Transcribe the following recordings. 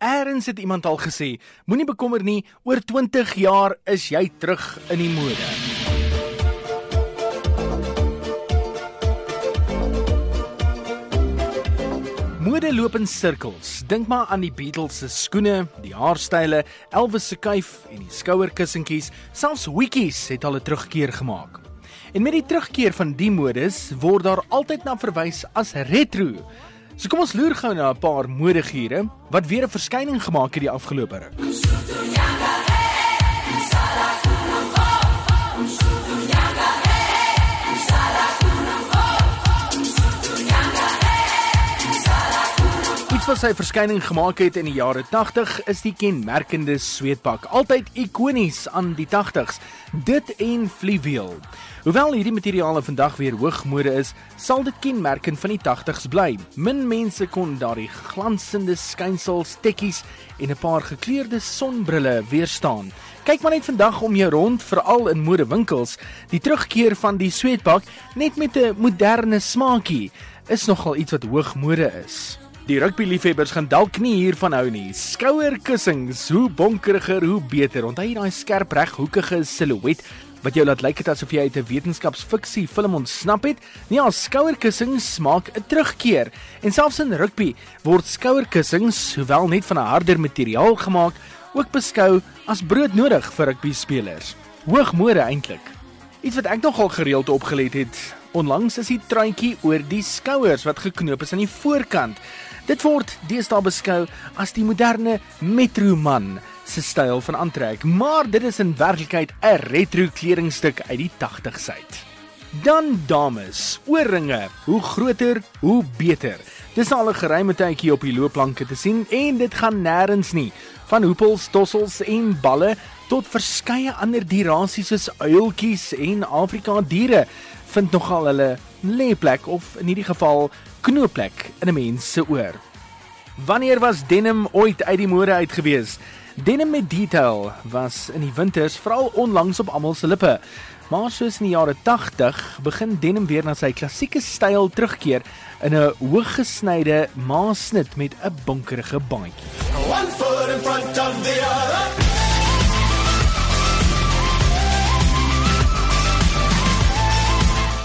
Eers het iemand al gesê, moenie bekommer nie, oor 20 jaar is jy terug in die mode. Mode loop in sirkels. Dink maar aan die Beatles se skoene, die haarstyle, Elvis se kuif en die skouerkussentjies, selfs wikkies het al 'n terugkeer gemaak. En met die terugkeer van die modes word daar altyd na verwys as retro. So kom ons loer gou na 'n paar modegure wat weer 'n verskyning gemaak het die afgelope ruk. Wat sy verskyning gemaak het in die jare 80 is die kenmerkende sweetpak, altyd ikonies aan die 80s. Dit en fluweel. Hoewel hierdie materiale vandag weer hoogmode is, sal dit kenmerkend van die 80s bly. Min mense kon daardie glansende skynsels, tekkies en 'n paar gekleurde sonbrille weerstaan. Kyk maar net vandag om jou rond, veral in modewinkels, die terugkeer van die sweetpak net met 'n moderne smaakie is nogal iets wat hoogmode is. Die rugbyliefhebbers gaan dalk nie hiervan hou nie. Skouerkussings, hoe bonkeriger, hoe beter. Onthou jy daai skerp reghoekige silhouet wat jou laat lyk het asof jy uit 'n wetenskapsfiksie film ontsnap het? Nee, al skouerkussings maak 'n terugkeer. En selfs in rugby word skouerkussings, hoewel net van 'n harder materiaal gemaak, ook beskou as broodnodig vir rugby spelers. Hoogmode eintlik. Iets wat ek nogal gereeld opgelet het, onlangs is die truitjie oor die skouers wat geknoop is aan die voorkant. Dit word deesdae beskou as die moderne metroman se styl van aantrek, maar dit is in werklikheid 'n retro kledingstuk uit die 80s uit. Dan dames, oorringe, hoe groter, hoe beter. Dis al 'n geruime tydjie op die loopplanke te sien en dit gaan nêrens nie. Van hoepels, tossels en balle tot verskeie ander dierasies soos uiltjies en Afrika diere vind nogal hulle lêplek of in hierdie geval knoopplek in 'n mens se oor. Wanneer was denim ooit uit die mode uit gewees? Denim met detail was in die winters veral onlangs op almal se lippe. Maar soos in die jare 80 begin denim weer na sy klassieke styl terugkeer in 'n hooggesnyde maasnit met 'n bonkerige bandjie.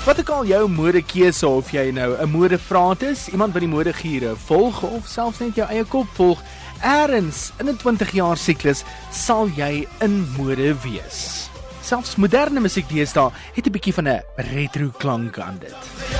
Wat ek al jou modekeuse of jy nou 'n modevraat is, iemand wat die modegiere volg of selfs net jou eie kop volg, eers in 'n 20 jaar siklus sal jy in mode wees. Selfs moderne musiek deesdae het 'n bietjie van 'n retro klank aan dit.